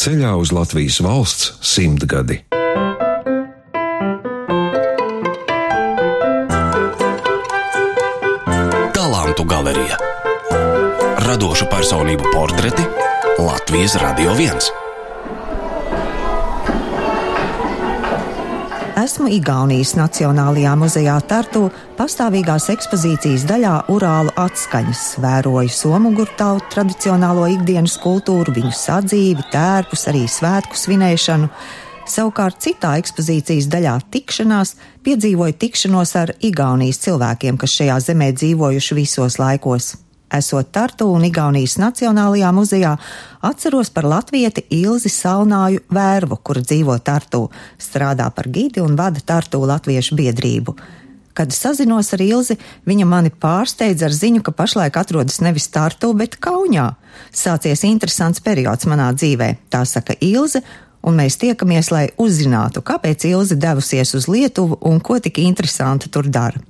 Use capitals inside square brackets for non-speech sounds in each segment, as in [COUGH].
ceļā uz Latvijas valsts simtgadi. Talantu galerija Radošu personību portreti Latvijas Radio 1. Esmu Igaunijas Nacionālajā muzejā Tartu pastāvīgās ekspozīcijas daļā Urālu atskaņas, vēroju somuguru tautu tradicionālo ikdienas kultūru, viņu sadzīvi, tērpus, arī svētku svinēšanu. Savukārt citā ekspozīcijas daļā tikšanās piedzīvoju tikšanos ar Igaunijas cilvēkiem, kas šajā zemē dzīvojuši visos laikos. Esot Tartu un Igaunijas Nacionālajā muzejā, atceros par latvieti Ilzi Salnāju Vērvu, kura dzīvo Tartu, strādā par gidi un vada Tartu latviešu biedrību. Kad sazinos ar Ilzi, viņa mani pārsteidza ar ziņu, ka pašlaik atrodas nevis Tartu, bet Kaunijā. Sācies interesants periods manā dzīvē, tā saka Ilze, un mēs tiekamies, lai uzzinātu, kāpēc Ilze devusies uz Lietuvu un ko tik interesanti tur dara.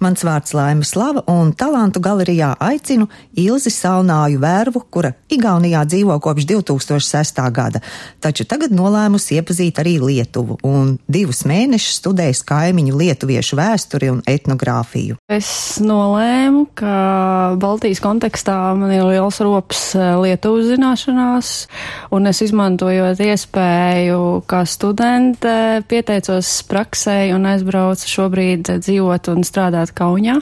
Mans vārds Laima Slava un talantu galerijā aicinu Ilzi Salnāju vērvu, kura Igaunijā dzīvo kopš 2006. gada, taču tagad nolēmusi iepazīt arī Lietuvu un divus mēnešus studējis kaimiņu lietuviešu vēsturi un etnogrāfiju. Es nolēmu, ka Baltijas kontekstā man ir liels rops eh, Lietuvas zināšanās, un es izmantojot iespēju kā studente pieteicos praksē un aizbraucu šobrīd dzīvot un strādāt strādāt Kaunijā,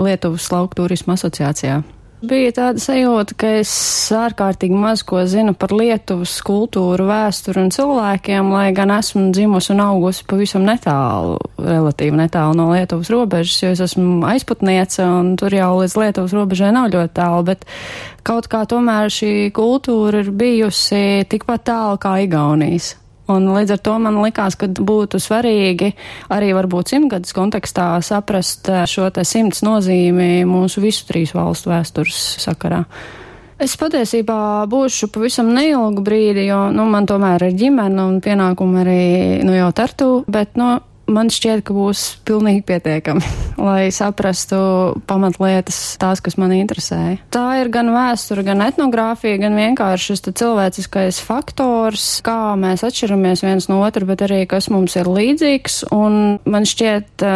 Lietuvas lauku turismu asociācijā. Bija tāda sajūta, ka es ārkārtīgi maz ko zinu par Lietuvas kultūru, vēsturi un cilvēkiem, lai gan esmu dzimusi un augusi pavisam netālu, relatīvi netālu no Lietuvas robežas, jo es esmu aizputniece un tur jau līdz Lietuvas robežai nav ļoti tālu, bet kaut kā tomēr šī kultūra ir bijusi tikpat tālu kā Igaunijas. Un līdz ar to man likās, ka būtu svarīgi arī varbūt simtgadus kontekstā saprast eh, šo te simts nozīmi mūsu visu trīs valstu vēstures sakarā. Es patiesībā būšu pavisam neilgu brīdi, jo, nu, man tomēr ir ģimene un pienākumi arī, nu, jau tartu, bet, nu, man šķiet, ka būs pilnīgi pietiekami, [LAUGHS] lai saprastu pamatlietas, tās, kas man interesē. Tā ir gan vēsture, gan etnogrāfija, gan vienkārši šis cilvēciskais faktors, kā mēs atšķiramies viens no otra, bet arī kas mums ir līdzīgs. Un man šķiet,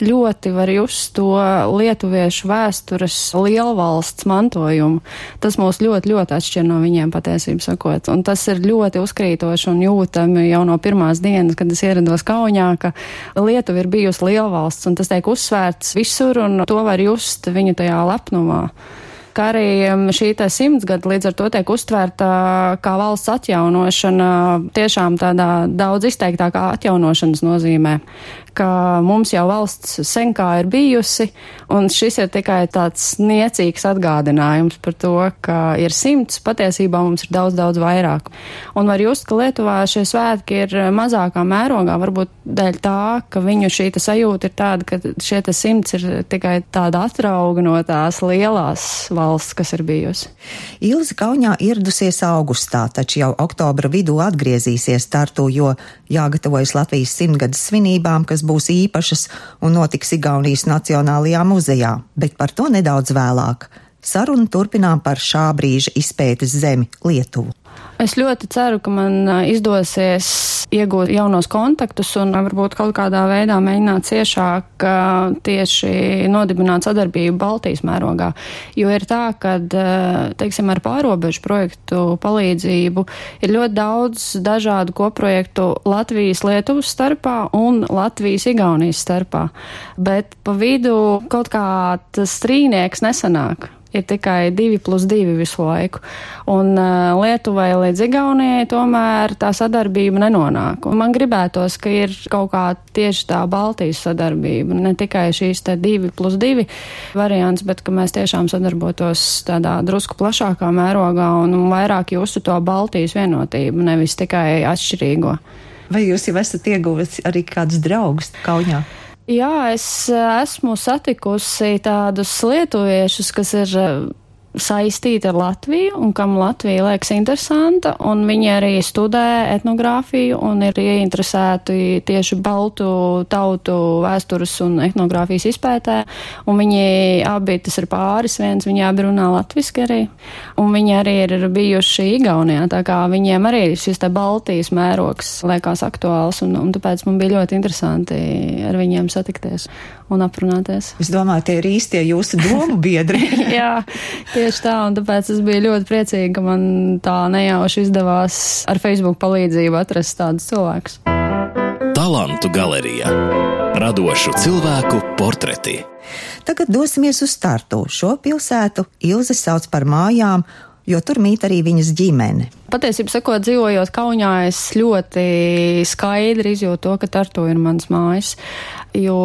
ļoti var just to lietuviešu vēstures lielvalsts mantojumu. Tas mūs ļoti, ļoti atšķir no viņiem patiesību sakot. Un tas ir ļoti uzkrītoši un jūtami jau no pirmās dienas, kad es ierados Kaunijā, ka Lietuva ir bijusi lielvalsts un tas tiek uzsvērts visur un to var just viņu tajā lepnumā. Ka arī um, šī simtsgada līdz ar to tiek uztvērta kā valsts atjaunošana tiešām tādā daudz izteiktākā atjaunošanas nozīmē ka mums jau valsts sen kā ir bijusi, un šis ir tikai tāds niecīgs atgādinājums par to, ka ir simts, patiesībā mums ir daudz, daudz vairāk. Un var just, ka Lietuvā šie svētki ir mazākā mērogā, varbūt dēļ tā, ka viņu šī sajūta ir tāda, ka šie simts ir tikai tāda atrauga no tās lielās valsts, kas ir bijusi. Ilzi Kaunijā ieradusies augustā, taču jau oktobra vidū atgriezīsies startu, jo jāgatavojas Latvijas simtgades svinībām, kas kas būs īpašas un notiks Igaunijas Nacionālajā muzejā, bet par to nedaudz vēlāk. Sarunu turpinām par šā brīža izpētes zemi Lietuvu. Es ļoti ceru, ka man izdosies iegūt jaunos kontaktus un varbūt kaut kādā veidā mēģināt ciešāk tieši nodibināt sadarbību Baltijas mērogā. Jo ir tā, ka, teiksim, ar pārobežu projektu palīdzību ir ļoti daudz dažādu koprojektu Latvijas Lietuvas starpā un Latvijas Igaunijas starpā. Bet pa vidu kaut kā tas strīnieks nesanāk ir tikai divi plus divi visu laiku. Un uh, Lietuvai līdz Igaunijai tomēr tā sadarbība nenonāk. Un man gribētos, ka ir kaut kā tieši tā Baltijas sadarbība, ne tikai šīs te divi plus divi variants, bet ka mēs tiešām sadarbotos tādā drusku plašākā mērogā un vairāk justu to Baltijas vienotību, nevis tikai atšķirīgo. Vai jūs jau esat ieguvis arī kādus draugus Kaunijā? Jā, es eh, esmu satikusi tādus lietuviešus, kas ir saistīti ar Latviju un kam Latvija liekas interesanta, un viņi arī studē etnogrāfiju un ir ieinteresēti tieši baltu tautu vēstures un etnogrāfijas izpētē, un viņi abi, tas ir pāris viens, viņi abi runā latviski arī, un viņi arī ir bijuši Igaunijā, tā kā viņiem arī šis te Baltijas mērogs liekas aktuāls, un, un tāpēc man bija ļoti interesanti ar viņiem satikties un aprunāties. Es domāju, tie ir īstie jūsu domu biedri. [LAUGHS] [LAUGHS] Jā, tieši tā, un tāpēc es biju ļoti priecīga, ka man tā nejauši izdevās ar Facebook palīdzību atrast tādus cilvēkus. Talantu galerija - radošu cilvēku portreti. Tagad dosimies uz startu. Šo pilsētu Ilze sauc par mājām, jo tur mīt arī viņas ģimene. Patiesībā, sakot, dzīvojot Kaunijā, es ļoti skaidri izjūtu to, ka Tartu ir mans mājas jo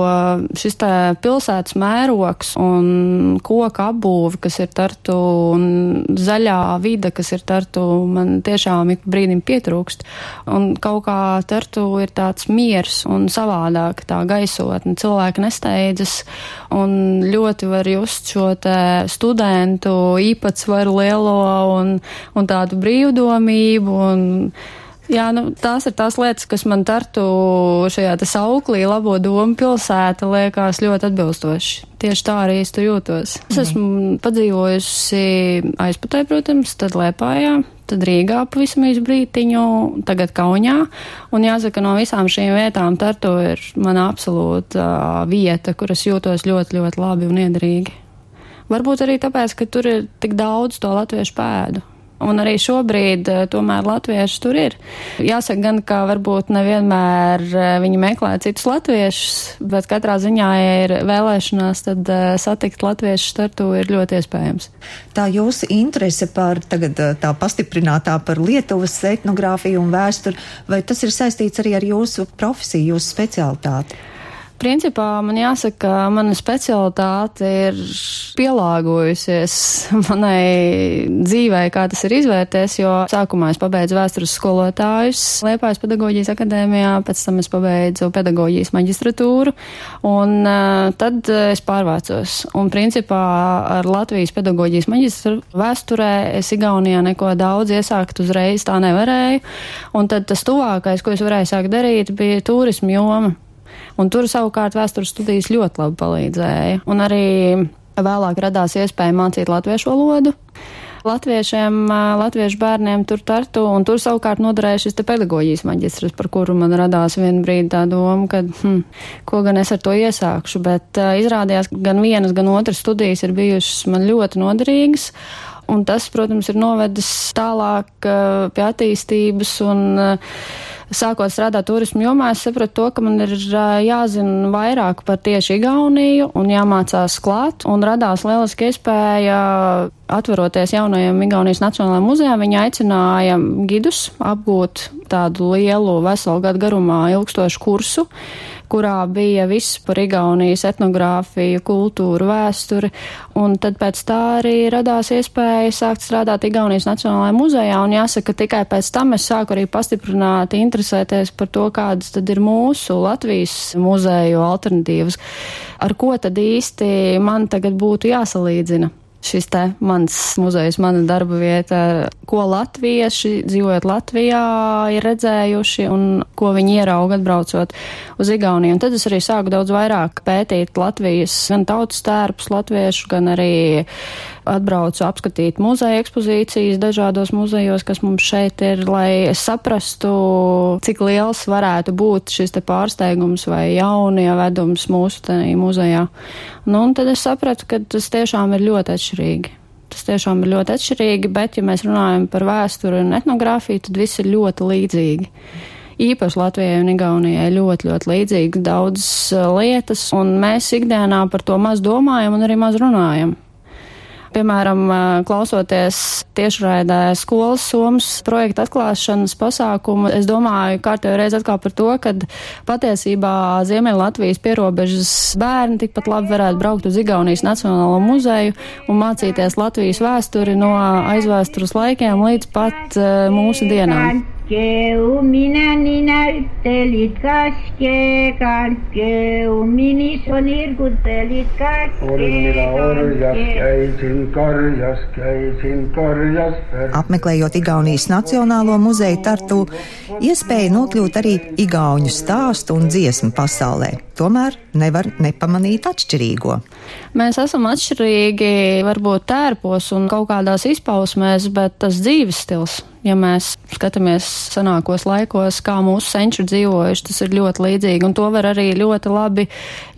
šis pilsētas mērogs un koka apbūve, kas ir tartu, un zaļā vide, kas ir tartu, man tiešām ik brīdim pietrūkst. Un kaut kā tartu ir tāds miers un savādāk tā gaisotne. Cilvēki nesteidzas un ļoti var just šo studentu īpatsvaru lielo un, un tādu brīvdomību. Un, Jā, nu, tās ir tās lietas, kas man tartu šajā sauklī labo domu pilsēta liekas ļoti atbilstoši. Tieši tā arī es tur jūtos. Es esmu padzīvojusi aizputē, protams, tad Liepājā, tad Rīgā pavisam īsu brītiņu, tagad Kaunijā. Un jāsaka, no visām šīm vietām Tartu ir mana absolūta vieta, kur es jūtos ļoti, ļoti labi un iederīgi. Varbūt arī tāpēc, ka tur ir tik daudz to latviešu pēdu. Un arī šobrīd eh, tomēr latvieši tur ir. Jāsaka gan, ka varbūt nevienmēr eh, viņi meklē citus latviešus, bet katrā ziņā, ja ir vēlēšanās, tad eh, satikt latviešu startu ir ļoti iespējams. Tā jūsu interese par tagad tā pastiprinātā par Lietuvas etnogrāfiju un vēsturi, vai tas ir saistīts arī ar jūsu profesiju, jūsu specialitāti? Principā man jāsaka, ka mana specialitāte ir pielāgojusies manai dzīvē, kā tas ir izvērties, jo sākumā es pabeidzu vēstures skolotājus Liepājas pedagoģijas akadēmijā, pēc tam es pabeidzu pedagoģijas maģistratūru, un uh, tad es pārvācos. Un principā ar Latvijas pedagoģijas maģistru vēsturē es Igaunijā neko daudz iesākt uzreiz tā nevarēju, un tad tas tuvākais, ko es varēju sākt darīt, bija turismu joma. Un tur savukārt vēstures studijas ļoti labi palīdzēja. Un arī vēlāk radās iespēja mācīt latviešu valodu. Latviešiem, latviešu bērniem tur tartu, un tur savukārt noderēja šis te pedagoģijas maģistrs, par kuru man radās vienu brīdi tā doma, ka, hm, ko gan es ar to iesākšu, bet uh, izrādījās, ka gan vienas, gan otras studijas ir bijušas man ļoti noderīgas. Un tas, protams, ir novedis tālāk uh, pie attīstības un uh, sākot strādāt turismu jomā, es sapratu to, ka man ir jāzina vairāk par tieši Igauniju un jāmācās klāt, un radās lieliski iespēja atveroties jaunajam Igaunijas Nacionālajiem muzejam, viņi aicināja gidus apgūt tādu lielu veselu gadu garumā ilgstošu kursu kurā bija viss par Igaunijas etnogrāfiju, kultūru, vēsturi, un tad pēc tā arī radās iespēja sākt strādāt Igaunijas Nacionālajā muzejā, un jāsaka, tikai pēc tam es sāku arī pastiprināt interesēties par to, kādas tad ir mūsu Latvijas muzeju alternatīvas, ar ko tad īsti man tagad būtu jāsalīdzina šis te mans muzejs, mana darba vieta, ko latvieši dzīvojot Latvijā ir redzējuši un ko viņi ierauga atbraucot uz Igauniju. Un tad es arī sāku daudz vairāk pētīt Latvijas gan tautas tērpus latviešu, gan arī atbraucu apskatīt muzeja ekspozīcijas dažādos muzejos, kas mums šeit ir, lai saprastu, cik liels varētu būt šis te pārsteigums vai jaunievedums mūsu muzejā. Nu, un tad es sapratu, ka tas tiešām ir ļoti atšķirīgi. Tas tiešām ir ļoti atšķirīgi, bet, ja mēs runājam par vēsturi un etnogrāfiju, tad viss ir ļoti līdzīgi īpaši Latvijai un Igaunijai ļoti, ļoti līdzīgas daudzas lietas, un mēs ikdienā par to maz domājam un arī maz runājam piemēram, klausoties tiešraidē skolas somas projekta atklāšanas pasākumu, es domāju kārtējo reizi atkal par to, ka patiesībā Ziemeļa Latvijas pierobežas bērni tikpat labi varētu braukt uz Igaunijas Nacionālo muzeju un mācīties Latvijas vēsturi no aizvēstures laikiem līdz pat uh, mūsu dienām. Keu mina nina kertelit kaske kalke, minis on irgutelit kaske. minä orjas, käisin karjas, käisin karjas. Apmeklējot Igaunijas Nacionālo muzeju Tartu, iespēja nokļūt arī igauņu stāstu un dziesmu pasaulē. Tomēr nevar nepamanīt atšķirīgo. Mēs esam atšķirīgi, varbūt tērpos un kaut kādās izpausmēs, bet tas dzīves stils ja mēs skatāmies senākos laikos, kā mūsu senči dzīvojuši, tas ir ļoti līdzīgi. Un to var arī ļoti labi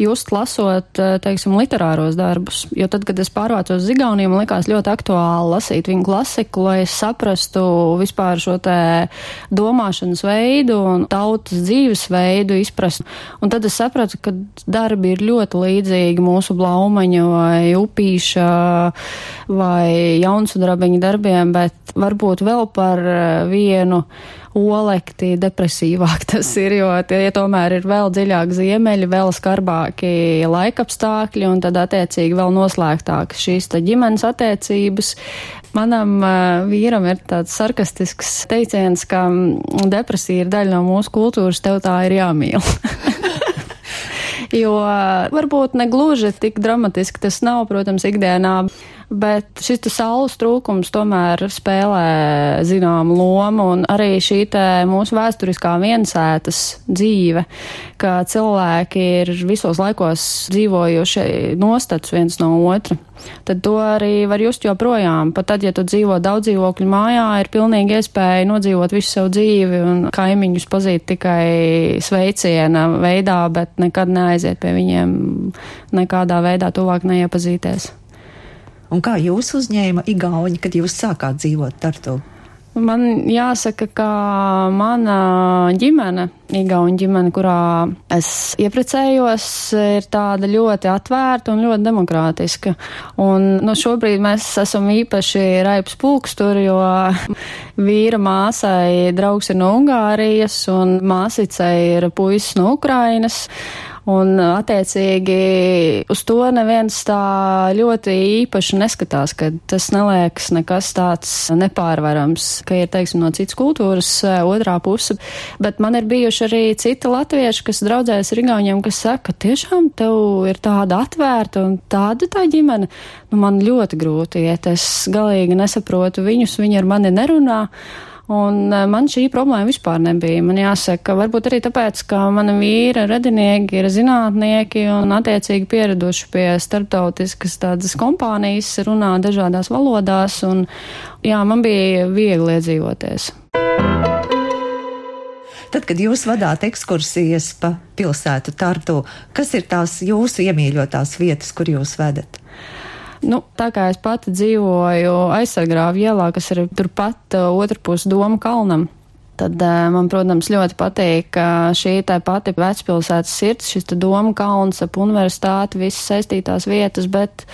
just lasot, eh, teiksim, literāros darbus. Jo tad, kad es pārvācos uz Igauniju, man likās ļoti aktuāli lasīt viņu klasiku, lai es saprastu vispār šo te domāšanas veidu un tautas dzīvesveidu izprast. Un tad es sapratu, ka darbi ir ļoti līdzīgi mūsu blaumaņa vai upīša vai jaunsudrabiņa darbiem, bet varbūt vēl par par eh, vienu olekti depresīvāk [LAUGHS] tas ir, jo tie tomēr ir vēl dziļāk ziemeļi, vēl skarbāki laikapstākļi un tad attiecīgi vēl noslēgtākas šīs ģimenes attiecības. Manam uh, vīram ir tāds sarkastisks teiciens, ka mm, depresija ir daļa no mūsu kultūras, tev tā ir jāmīl. [LAUGHS] jo varbūt ne gluži tik dramatiski tas nav, protams, ikdienā, bet šis saules trūkums tomēr spēlē zināmu lomu un arī šī mūsu vēsturiskā viensētas dzīve, ka cilvēki ir visos laikos dzīvojuši nostats viens no otra. Tad to arī var just joprojām. Pat tad, ja tu dzīvo daudz dzīvokļu mājā, ir pilnīgi iespēja nodzīvot visu savu dzīvi un kaimiņus pazīt tikai sveiciena veidā, bet nekad neaiziet pie viņiem nekādā veidā tuvāk neiepazīties. Un kā jūs uzņēma Igauni, kad jūs sākāt dzīvot Tartu? Man jāsaka, ka mana ģimene, Igaunija ģimene, kurā es ieprecējos, ir tāda ļoti atvērta un ļoti demokrātiska. Un nu, šobrīd mēs esam īpaši raips pulksturi, jo [LAUGHS] vīra māsai draugs ir no Ungārijas un māsicei ir puisis no Ukrainas. Un, attiecīgi, uz to neviens tā ļoti īpaši neskatās, ka tas neliekas nekas tāds nepārvarams, ka ir, teiksim, no citas kultūras otrā puse. Bet man ir bijuši arī citi latvieši, kas draudzējas ar Igauniem, kas saka, ka tiešām tev ir tāda atvērta un tāda tā ģimene. Nu, man ļoti grūti iet, es galīgi nesaprotu viņus, viņi ar mani nerunā. Un eh, man šī problēma vispār nebija. Man jāsaka, varbūt arī tāpēc, ka mana vīra radinieki ir zinātnieki un attiecīgi pieraduši pie starptautiskas tādas kompānijas, runā dažādās valodās, un jā, man bija viegli iedzīvoties. Tad, kad jūs vadāt ekskursijas pa pilsētu Tartu, kas ir tās jūsu iemīļotās vietas, kur jūs vedat? Nu, tā kā es pati dzīvoju aizsargrāvu ielā, kas ir turpat uh, otrpus Doma kalnam, tad uh, man, protams, ļoti patīk šī tā pati vecpilsētas sirds, šis Doma kalns ap universitāti, visas saistītās vietas, bet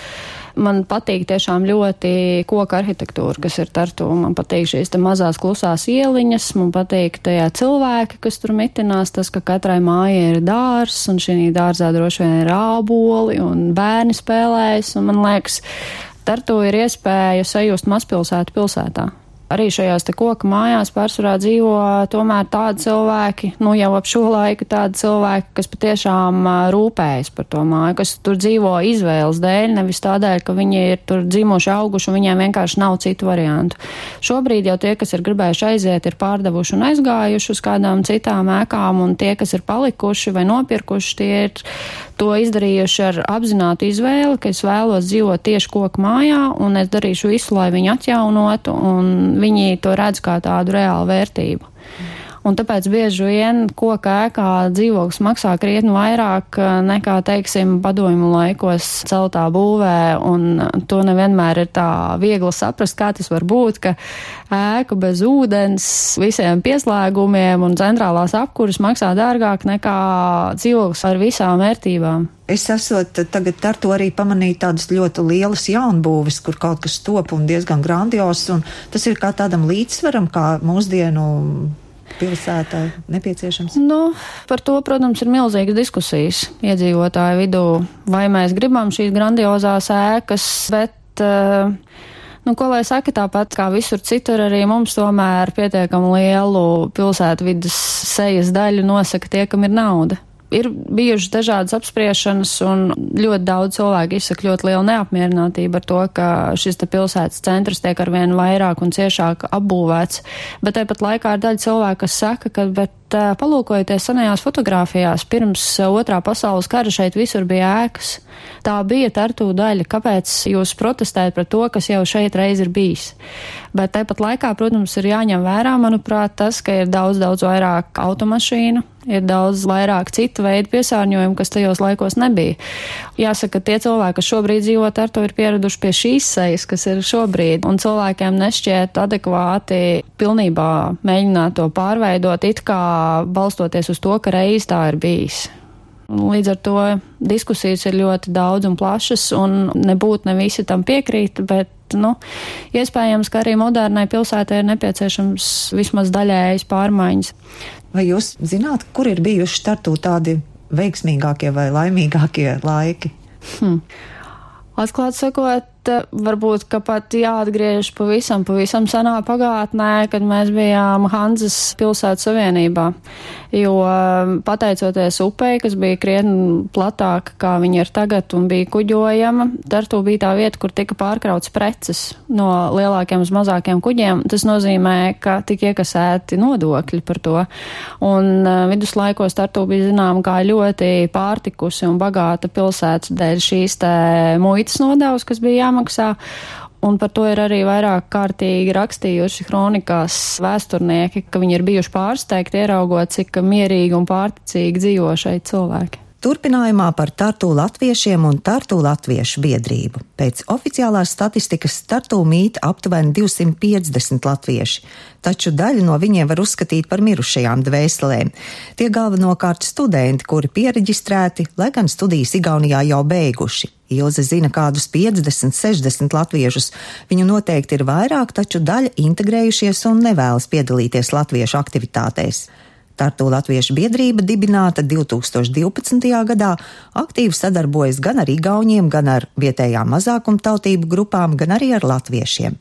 Man patīk tiešām ļoti koka arhitektūra, kas ir tartu. Man patīk šīs mazās klusās ieliņas, man patīk tajā cilvēki, kas tur mitinās, tas, ka katrai mājai ir dārs, un šī dārzā droši vien ir āboli, un bērni spēlējas, un man liekas, tartu ir iespēja sajust mazpilsētu pilsētā arī šajās te koku mājās pārsvarā dzīvo tomēr tādi cilvēki, nu jau ap šo laiku tādi cilvēki, kas patiešām rūpējas par to māju, kas tur dzīvo izvēles dēļ, nevis tādēļ, ka viņi ir tur dzimuši, auguši un viņiem vienkārši nav citu variantu. Šobrīd jau tie, kas ir gribējuši aiziet, ir pārdevuši un aizgājuši uz kādām citām ēkām, un tie, kas ir palikuši vai nopirkuši, tie ir to izdarījuši ar apzinātu izvēli, ka es vēlos dzīvot tieši koku mājā, un es darīšu visu, lai viņu atjaunotu, un viņi to redz kā tādu reālu vērtību. Un tāpēc bieži vien koka ēkā dzīvoklis maksā krietni vairāk eh, nekā, teiksim, padomju laikos celtā būvē, un to nevienmēr ir tā viegli saprast, kā tas var būt, ka ēka bez ūdens, visiem pieslēgumiem un centrālās apkuras maksā dārgāk nekā dzīvoklis ar visām vērtībām. Es esot tagad ar to arī pamanīju tādas ļoti lielas jaunbūves, kur kaut kas top un diezgan grandios, un tas ir kā tādam līdzsvaram, kā mūsdienu pilsētā nepieciešams? Nu, par to, protams, ir milzīgas diskusijas iedzīvotāju vidū, vai mēs gribam šīs grandiozās ēkas, bet uh, Nu, ko lai saka, tāpat kā visur citur, arī mums tomēr pietiekami lielu pilsētu vidas sejas daļu nosaka tie, kam ir nauda. Ir bijušas dažādas apspriešanas, un ļoti daudz cilvēku izsaka ļoti lielu neapmierinātību ar to, ka šis pilsētas centrs tiek arvien vairāk un ciešāk apbūvēts. Bet tāpat laikā ir daļa cilvēku, kas saka, ka, bet palūkojoties senajās fotografijās, pirms otrā pasaules kara šeit visur bija ēkas. Tā bija tartū daļa. Kāpēc jūs protestējat par to, kas jau šeit reiz ir bijis? Bet tāpat laikā, protams, ir jāņem vērā, manuprāt, tas, ka ir daudz, daudz vairāk automašīnu, ir daudz vairāk citu veidu piesārņojumu, kas tajos laikos nebija. Jāsaka, ka tie cilvēki, kas šobrīd dzīvo ar to, ir pieraduši pie šīs sejas, kas ir šobrīd, un cilvēkiem nešķiet adekvāti pilnībā mēģināt to pārveidot, it kā balstoties uz to, ka reiz tā ir bijis. Līdz ar to diskusijas ir ļoti daudz un plašas, un nebūtu ne visi tam piekrīt, bet, nu, iespējams, ka arī modernai pilsētai ir nepieciešams vismaz daļējas pārmaiņas. Vai jūs zināt, kur ir bijuši startū tādi veiksmīgākie vai laimīgākie laiki? Hmm. Atklāt sakot, varbūt, ka pat jāatgriež pavisam, pavisam senā pagātnē, kad mēs bijām Hanzas pilsētas savienībā. Jo pateicoties upei, kas bija krietni platāka, kā viņa ir tagad un bija kuģojama, Tartu bija tā vieta, kur tika pārkrauts preces no lielākiem uz mazākiem kuģiem. Tas nozīmē, ka tika iekasēti nodokļi par to. Un uh, viduslaikos Tartu bija zinām kā ļoti pārtikusi un bagāta pilsēta dēļ šīs te muitas nodevas, kas bija jāmaksā. Un par to ir arī vairāk kārtīgi rakstījuši kronikās vēsturnieki, ka viņi ir bijuši pārsteigti ieraugot, cik mierīgi un pārticīgi dzīvo šeit cilvēki. Turpinājumā par Tartu latviešiem un Tartu latviešu biedrību. Pēc oficiālās statistikas Tartu mīt aptuveni 250 latvieši, taču daļu no viņiem var uzskatīt par mirušajām dvēselēm. Tie galvenokārt studenti, kuri pieregistrēti, lai gan studijas Igaunijā jau beiguši. Ilze zina kādus 50, 60 latviešus. Viņu noteikti ir vairāk, taču daļa integrējušies un nevēlas piedalīties latviešu aktivitātēs. Tartu Latviešu biedrība dibināta 2012. gadā, aktīvi sadarbojas gan ar Igauniem, gan ar vietējām mazākumtautību grupām, gan arī ar latviešiem.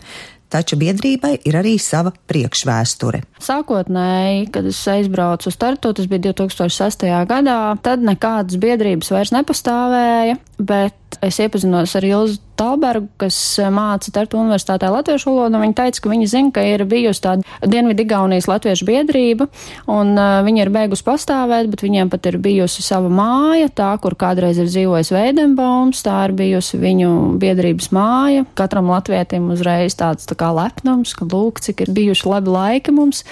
Taču biedrībai ir arī sava priekšvēsture. Sākotnēji, kad es aizbraucu uz startu, tas bija 2006. gadā, tad nekādas biedrības vairs nepastāvēja, bet es iepazinos ar Ilzu Talbergu, kas māca Tartu universitātē latviešu valodu. Viņa teica, ka viņa zina, ka ir bijusi tāda Dienvidigaunijas latviešu biedrība, un uh, viņa ir beigusi pastāvēt, bet viņiem pat ir bijusi sava māja, tā, kur kādreiz ir dzīvojis Veidenbaums, tā ir bijusi viņu biedrības māja. Katram latvietim uzreiz tāds tā kā lepnums, ka lūk, cik ir bijuši labi laiki mums.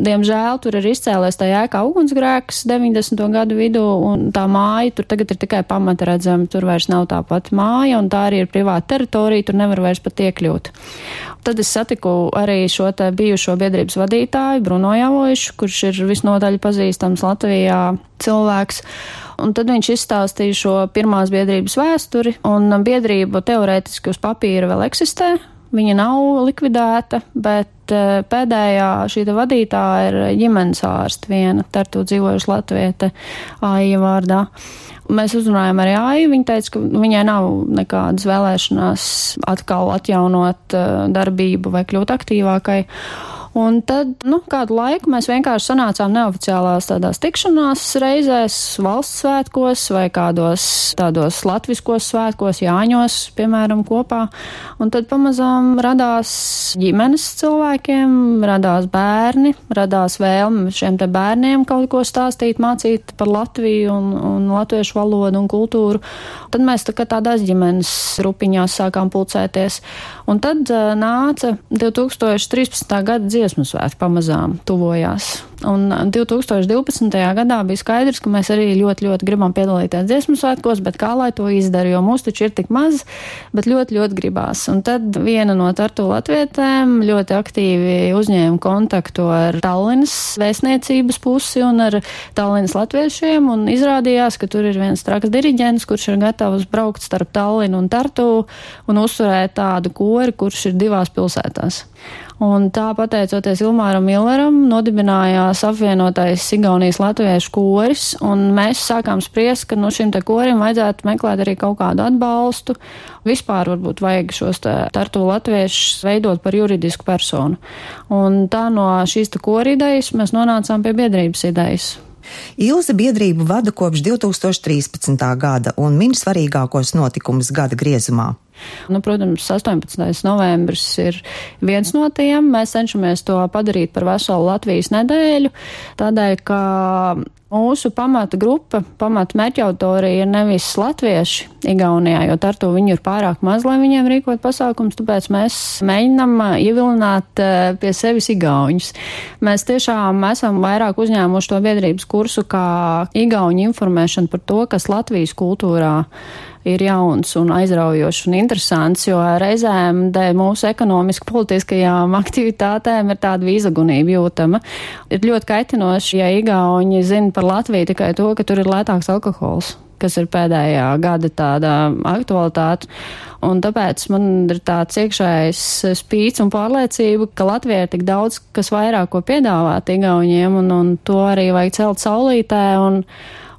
Diemžēl tur ir izcēlēs tā jēga ugunsgrēks 90. gadu vidū, un tā māja tur tagad ir tikai pamata redzama, tur vairs nav tā pati māja, un tā arī ir privāta teritorija, tur nevar vairs pat iekļūt. Tad es satiku arī šo bijušo biedrības vadītāju, Bruno Javojušu, kurš ir visnotaļ pazīstams Latvijā cilvēks. Un tad viņš izstāstīja šo pirmās biedrības vēsturi, un biedrība teorētiski uz papīra vēl eksistē, Viņa nav likvidēta, bet eh, pēdējā šī vadītāja ir ģimenes ārsta viena, tartu dzīvojuši Latvieta Aija vārdā. Mēs uzrunājām arī Aiju, viņa teica, ka viņai nav nekādas vēlēšanās atkal atjaunot eh, darbību vai kļūt aktīvākai. Un tad, nu, kādu laiku mēs vienkārši sanācām neoficiālās tādās tikšanās reizēs, valsts svētkos vai kādos tādos latviskos svētkos, Jāņos, piemēram, kopā. Un tad pamazām radās ģimenes cilvēkiem, radās bērni, radās vēlme šiem te bērniem kaut ko stāstīt, mācīt par Latviju un, un latviešu valodu un kultūru. Tad mēs tā kā tādās ģimenes grupiņās sākām pulcēties. Un tad uh, nāca 2013. gada dziesmu svētki pamazām tuvojās. Un 2012. gadā bija skaidrs, ka mēs arī ļoti, ļoti gribam piedalīties dziesmu svētkos, bet kā lai to izdara, jo mūs taču ir tik maz, bet ļoti, ļoti gribās. Un tad viena no Tartu latvietēm ļoti aktīvi uzņēma kontaktu ar Tallinas vēstniecības pusi un ar Tallinas latviešiem, un izrādījās, ka tur ir viens traks diriģents, kurš ir gatavs braukt starp Tallinu un Tartu un uzturēt tādu kori, kurš ir divās pilsētās. Un tā pateicoties Ilmāram Milleram, nodibinājās izveidojās apvienotais Igaunijas latviešu koris, un mēs sākām spriest, ka no šim te korim vajadzētu meklēt arī kaut kādu atbalstu. Vispār varbūt vajag šos tartu latviešus veidot par juridisku personu. Un tā no šīs te kora idejas mēs nonācām pie biedrības idejas. Ilze biedrību vada kopš 2013. gada un min svarīgākos notikumus gada griezumā. Nu, protams, 18. novembris ir viens no tiem. Mēs cenšamies to padarīt par veselu Latvijas nedēļu, tādēļ, ka Mūsu pamata grupa, pamata mērķautorija ir nevis latvieši Igaunijā, jo ar to viņu ir pārāk maz, lai viņiem rīkot pasākums, tāpēc mēs mēģinam ievilināt pie sevis igauņus. Mēs tiešām esam vairāk uzņēmuši to biedrības kursu kā igauņu informēšanu par to, kas Latvijas kultūrā ir jauns un aizraujošs un interesants, jo reizēm dēļ mūsu ekonomiski politiskajām [LAUGHS] aktivitātēm ir tāda vīzagunība jūtama. Ir ļoti kaitinoši, ja Igauņi zina par Latviju tikai to, ka tur ir lētāks alkohols kas ir pēdējā gada tāda aktualitāte. Un tāpēc man ir tāds iekšējs spīts un pārliecība, ka Latvijā ir tik daudz, kas vairāk ko piedāvāt igauņiem, un, un to arī vajag celt saulītē. Un,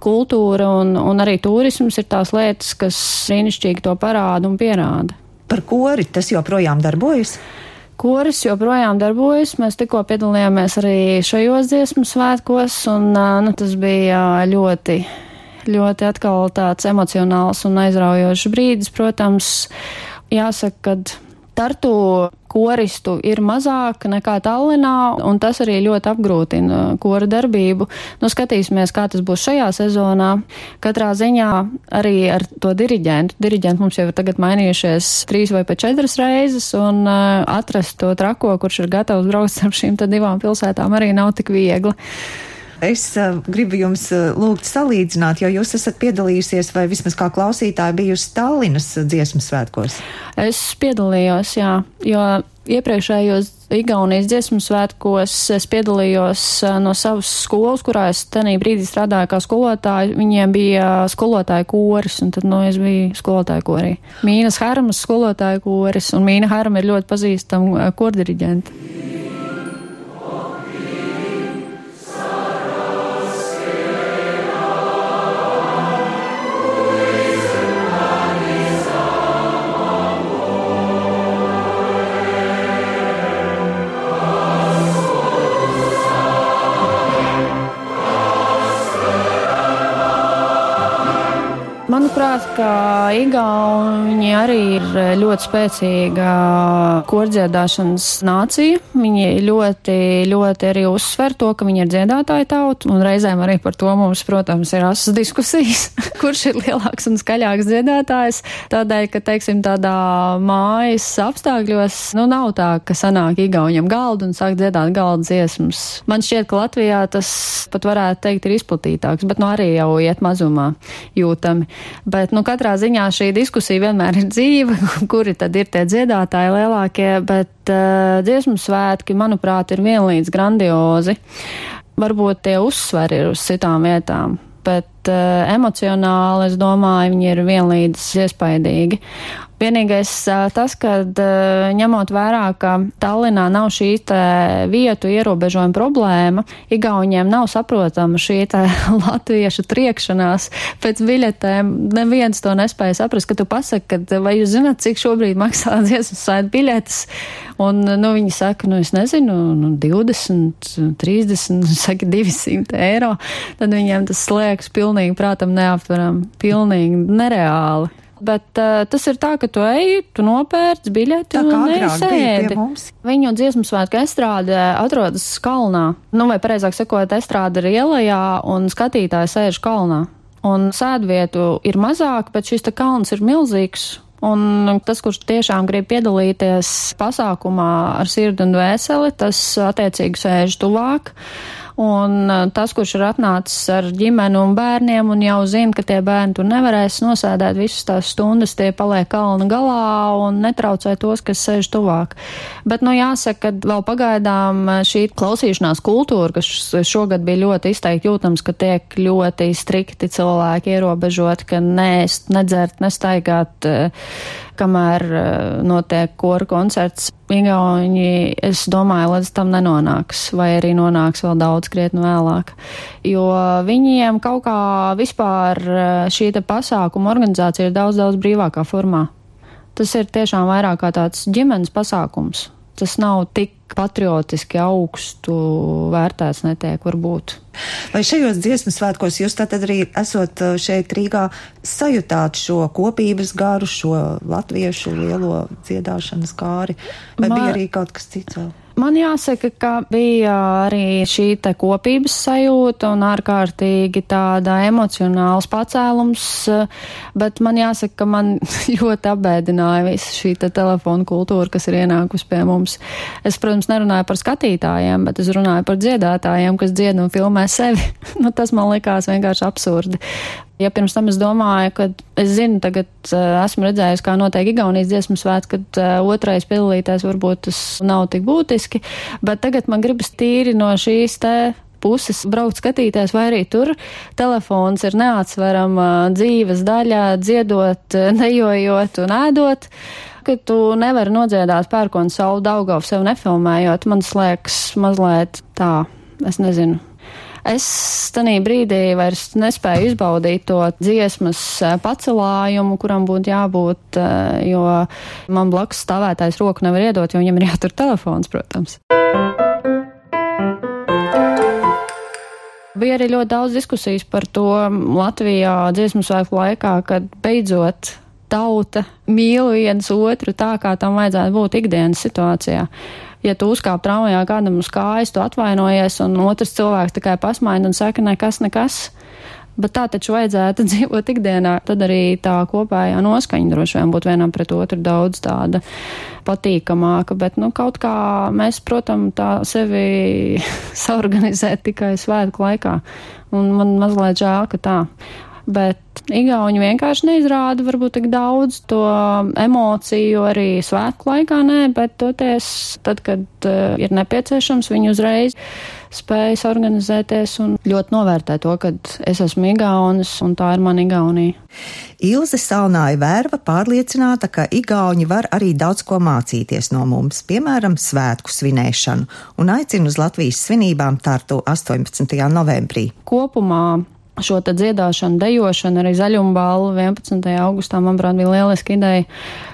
kultūra un, un arī turisms ir tās lietas, kas brīnišķīgi to parāda un pierāda. Par kori tas joprojām darbojas? Koris joprojām darbojas. Mēs tikko piedalījāmies arī šajos dziesmu svētkos, un nu, tas bija ļoti, ļoti atkal tāds emocionāls un aizraujošs brīdis. Protams, jāsaka, ka Tartu koristu ir mazāk nekā Tallinā, un tas arī ļoti apgrūtina kora darbību. Nu, skatīsimies, kā tas būs šajā sezonā. Katrā ziņā arī ar to diriģentu. Diriģenti mums jau ir tagad mainījušies trīs vai pat četras reizes, un uh, atrast to trako, kurš ir gatavs braukt starp šīm divām pilsētām, arī nav tik viegli. Es uh, gribu jums uh, lūgt salīdzināt, jo jūs esat piedalījusies vai vismaz kā klausītāji bijusi Tallinas dziesmu svētkos. Es piedalījos, jā, jo iepriekšējos Igaunijas dziesmu svētkos es piedalījos no savas skolas, kurā es tenī brīdī strādāju kā skolotāja. Viņiem bija skolotāja koris, un tad, nu, es biju skolotāja korī. Mīnas Harmas skolotāja koris, un Mīna Harma ir ļoti pazīstama kordiriģenta. Ka Igauni arī ir ļoti spēcīga kordziedāšanas nācija. Viņi ļoti, ļoti arī uzsver to, ka viņi ir dziedātāja tauta, un reizēm arī par to mums, protams, ir asas diskusijas, [LAUGHS] kurš ir lielāks un skaļāks dziedātājs. Tādēļ, ka, teiksim, tādā mājas apstākļos, nu, nav tā, ka sanāk Igauņam galdu un sāk dziedāt galda dziesmas. Man šķiet, ka Latvijā tas pat varētu teikt ir izplatītāks, bet nu arī jau iet mazumā jūtami. Bet, nu, katrā ziņā šī diskusija vienmēr ir dzīva, [LAUGHS] kuri tad ir tie dziedātāji lielākie, bet uh, dziesmu svētki, manuprāt, ir vienlīdz grandiozi. Varbūt tie uzsveri ir uz citām vietām bet uh, emocionāli, es domāju, viņi ir vienlīdz iespaidīgi. Vienīgais tas, ka ņemot vērā, ka Tallinā nav šī vietu ierobežojuma problēma, Igauņiem nav saprotama šī [LAUGHS] latviešu triekšanās pēc biļetēm. Neviens to nespēja saprast, ka tu pasaki, ka vai jūs zināt, cik šobrīd maksā [LAUGHS] dziesmu svētku biļetes. Un, nu, viņi saka, nu, es nezinu, nu, 20, 30, [LAUGHS] saka, 200 eiro. Tad viņiem tas slēgs pilnīgi prātam neaptveram, pilnīgi nereāli bet uh, tas ir tā, ka tu ej, tu nopērc biļeti un nesēdi. Viņu dziesmu svētku estrāde atrodas kalnā, nu vai pareizāk sakot, estrāde ir ielajā un skatītāji sēž kalnā. Un sēdvietu ir mazāk, bet šis kalns ir milzīgs. Un tas, kurš tiešām grib piedalīties pasākumā ar sirdi un dvēseli, tas attiecīgi sēž tuvāk. Un uh, tas, kurš ir atnācis ar ģimeni un bērniem un jau zina, ka tie bērni tur nevarēs nosēdēt visas tās stundas, tie paliek kalna galā un netraucē tos, kas sēž tuvāk. Bet, nu, jāsaka, ka vēl pagaidām uh, šī klausīšanās kultūra, kas šogad bija ļoti izteikti jūtams, ka tiek ļoti strikti cilvēki ierobežot, ka nēst, nedzert, nestaigāt uh, kamēr uh, notiek kora koncerts, Igauni, es domāju, līdz tam nenonāks, vai arī nonāks vēl daudz krietni vēlāk. Jo viņiem kaut kā vispār šī te pasākuma organizācija ir daudz, daudz brīvākā formā. Tas ir tiešām vairāk kā tāds ģimenes pasākums. Tas nav tik patriotiski augstu vērtēts netiek varbūt. Vai šajos dziesmu svētkos jūs tātad arī esot uh, šeit Rīgā sajūtāt šo kopības garu, šo latviešu lielo dziedāšanas kāri, vai Ma... bija arī kaut kas cits vēl? Man jāsaka, ka bija arī šī te kopības sajūta un ārkārtīgi tāda emocionāls pacēlums, bet man jāsaka, ka man [LAUGHS] ļoti apbēdināja visa šī te telefona kultūra, kas ir ienākusi pie mums. Es, protams, nerunāju par skatītājiem, bet es runāju par dziedātājiem, kas dzied un filmē sevi. [LAUGHS] nu, tas man likās vienkārši absurdi. Ja pirms tam es domāju, ka es zinu, tagad uh, esmu redzējis, kā notiek Igaunijas dziesmu svēts, kad uh, otrais piedalītājs varbūt tas nav tik būtiski, bet tagad man gribas tīri no šīs te puses braukt skatīties, vai arī tur telefons ir neatsverama dzīves daļa, dziedot, dejojot un ēdot ka tu nevari nodziedāt pērkonu savu Daugavu sev nefilmējot. Man slēgs mazliet tā, es nezinu, Es tanī brīdī vairs nespēju izbaudīt to dziesmas e, pacelājumu, kuram būtu jābūt, e, jo man blakus stāvētājs roku nevar iedot, jo viņam ir jātur telefons, protams. Bija arī ļoti daudz diskusijas par to Latvijā dziesmu svētku laikā, kad beidzot tauta mīl viens otru tā, kā tam vajadzētu būt ikdienas situācijā ja tu uzkāp traumajā kādam uz kājas, tu atvainojies, un otrs cilvēks tikai pasmaina un saka, nekas, nekas. Bet tā taču vajadzētu [LAUGHS] dzīvot ikdienā. Tad arī tā kopējā noskaņa droši vien būtu vienam pret otru daudz tāda patīkamāka. Bet, nu, kaut kā mēs, protams, tā sevi [LAUGHS] saorganizēt tikai svētku laikā. Un man mazliet žēl, ka tā bet Igauni vienkārši neizrāda varbūt tik daudz to emociju arī svētku laikā, nē, bet toties, tad, kad uh, ir nepieciešams, viņi uzreiz spējas organizēties un ļoti novērtē to, ka es esmu Igaunis un tā ir mana Igaunija. Ilze Salnāja Vērva pārliecināta, ka Igauni var arī daudz ko mācīties no mums, piemēram, svētku svinēšanu, un aicina uz Latvijas svinībām Tartu 18. novembrī. Kopumā šo te dziedāšanu, dejošanu, arī zaļumu balvu 11. augustā, manuprāt, bija lieliska ideja.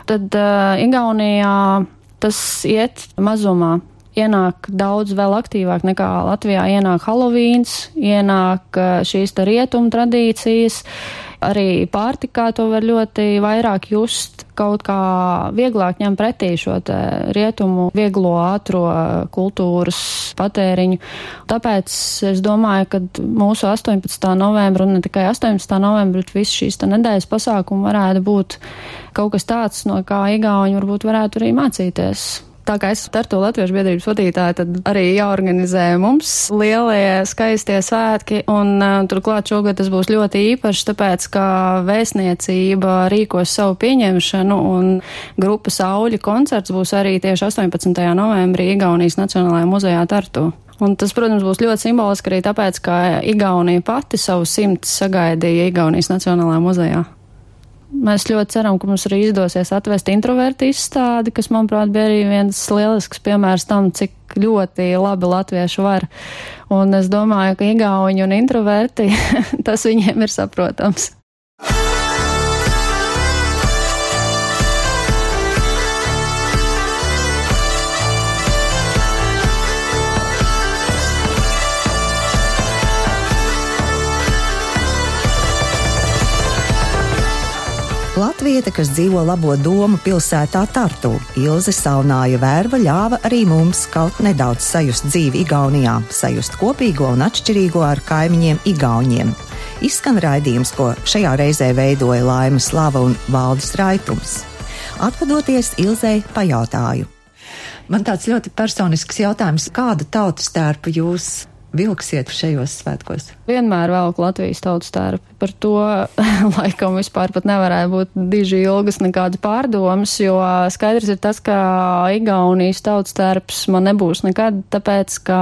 Tad uh, Igaunijā tas iet mazumā. Ienāk daudz vēl aktīvāk nekā Latvijā. Ienāk Halovīns, ienāk uh, šīs rietumu tradīcijas. Uh, Arī pārtikā to var ļoti vairāk just, kaut kā vieglāk ņem pretī šo rietumu vieglo ātro kultūras patēriņu. Tāpēc es domāju, ka mūsu 18. novembra un ne tikai 18. novembra, bet visu šīs nedēļas pasākumu varētu būt kaut kas tāds, no kā Igauņi varbūt varētu arī mācīties tā kā es esmu Tartu Latviešu biedrības vadītāja, tad arī jāorganizē mums lielie skaistie svētki, un uh, turklāt šogad tas būs ļoti īpašs, tāpēc, ka vēstniecība rīkos savu pieņemšanu, un grupa Sauļi koncerts būs arī tieši 18. novembrī Igaunijas Nacionālajā muzejā Tartu. Un tas, protams, būs ļoti simboliski arī tāpēc, ka Igaunija pati savu simts sagaidīja Igaunijas Nacionālajā muzejā. Mēs ļoti ceram, ka mums arī izdosies atvest introvertu izstādi, kas, manuprāt, bija arī viens lielisks piemērs tam, cik ļoti labi latvieši var. Un es domāju, ka igauņi un introverti, [LAUGHS] tas viņiem ir saprotams. Latvieta, kas dzīvo labo domu pilsētā Tartu, Ilze Salnāja vērva ļāva arī mums kaut nedaudz sajust dzīvi Igaunijā, sajust kopīgo un atšķirīgo ar kaimiņiem Igauniem. Izskan raidījums, ko šajā reizē veidoja Laima Slava un Valdis Raitums. Atvadoties Ilzei pajautāju. Man tāds ļoti personisks jautājums, kāda tautas tērpa jūs vilksiet šajos svētkos? Vienmēr velk Latvijas tautas tērpi. Par to [LAUGHS] laikam vispār pat nevarēja būt diži ilgas nekādas pārdomas, jo skaidrs ir tas, ka Igaunijas tautas tērps man nebūs nekad, tāpēc, ka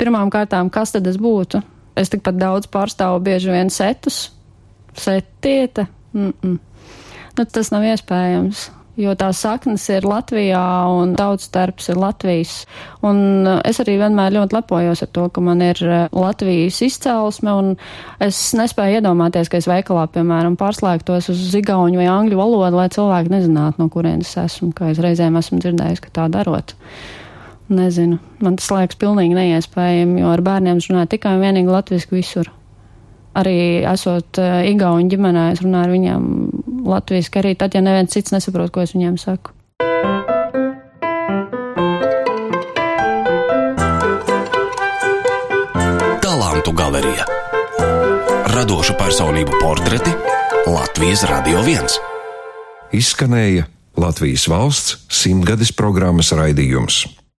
pirmām kārtām, kas tad es būtu? Es tikpat daudz pārstāvu bieži vien setus, setieta. Mm -mm. Nu, tas nav iespējams. Jo tās saknes ir Latvijā un tautas darbs ir Latvijas. Un uh, es arī vienmēr ļoti lepojos ar to, ka man ir uh, Latvijas izcelsme, un es nespēju iedomāties, ka es veikalā, piemēram, pārslēgtos uz zigauņu vai angļu valodu, lai cilvēki nezinātu, no kurienes esmu, kā es reizēm esmu dzirdējis, ka tā darot. Nezinu, man tas liekas pilnīgi neiespējami, jo ar bērniem runāju tikai un vienīgi latviski visur arī esot uh, Igauņu ģimenē, es runāju ar viņiem latviešu, arī tad, ja neviens cits nesaprot, ko es viņiem saku. Talantu galerija. Radošu personību portreti Latvijas Radio 1. Izskanēja Latvijas valsts simtgades programmas raidījums.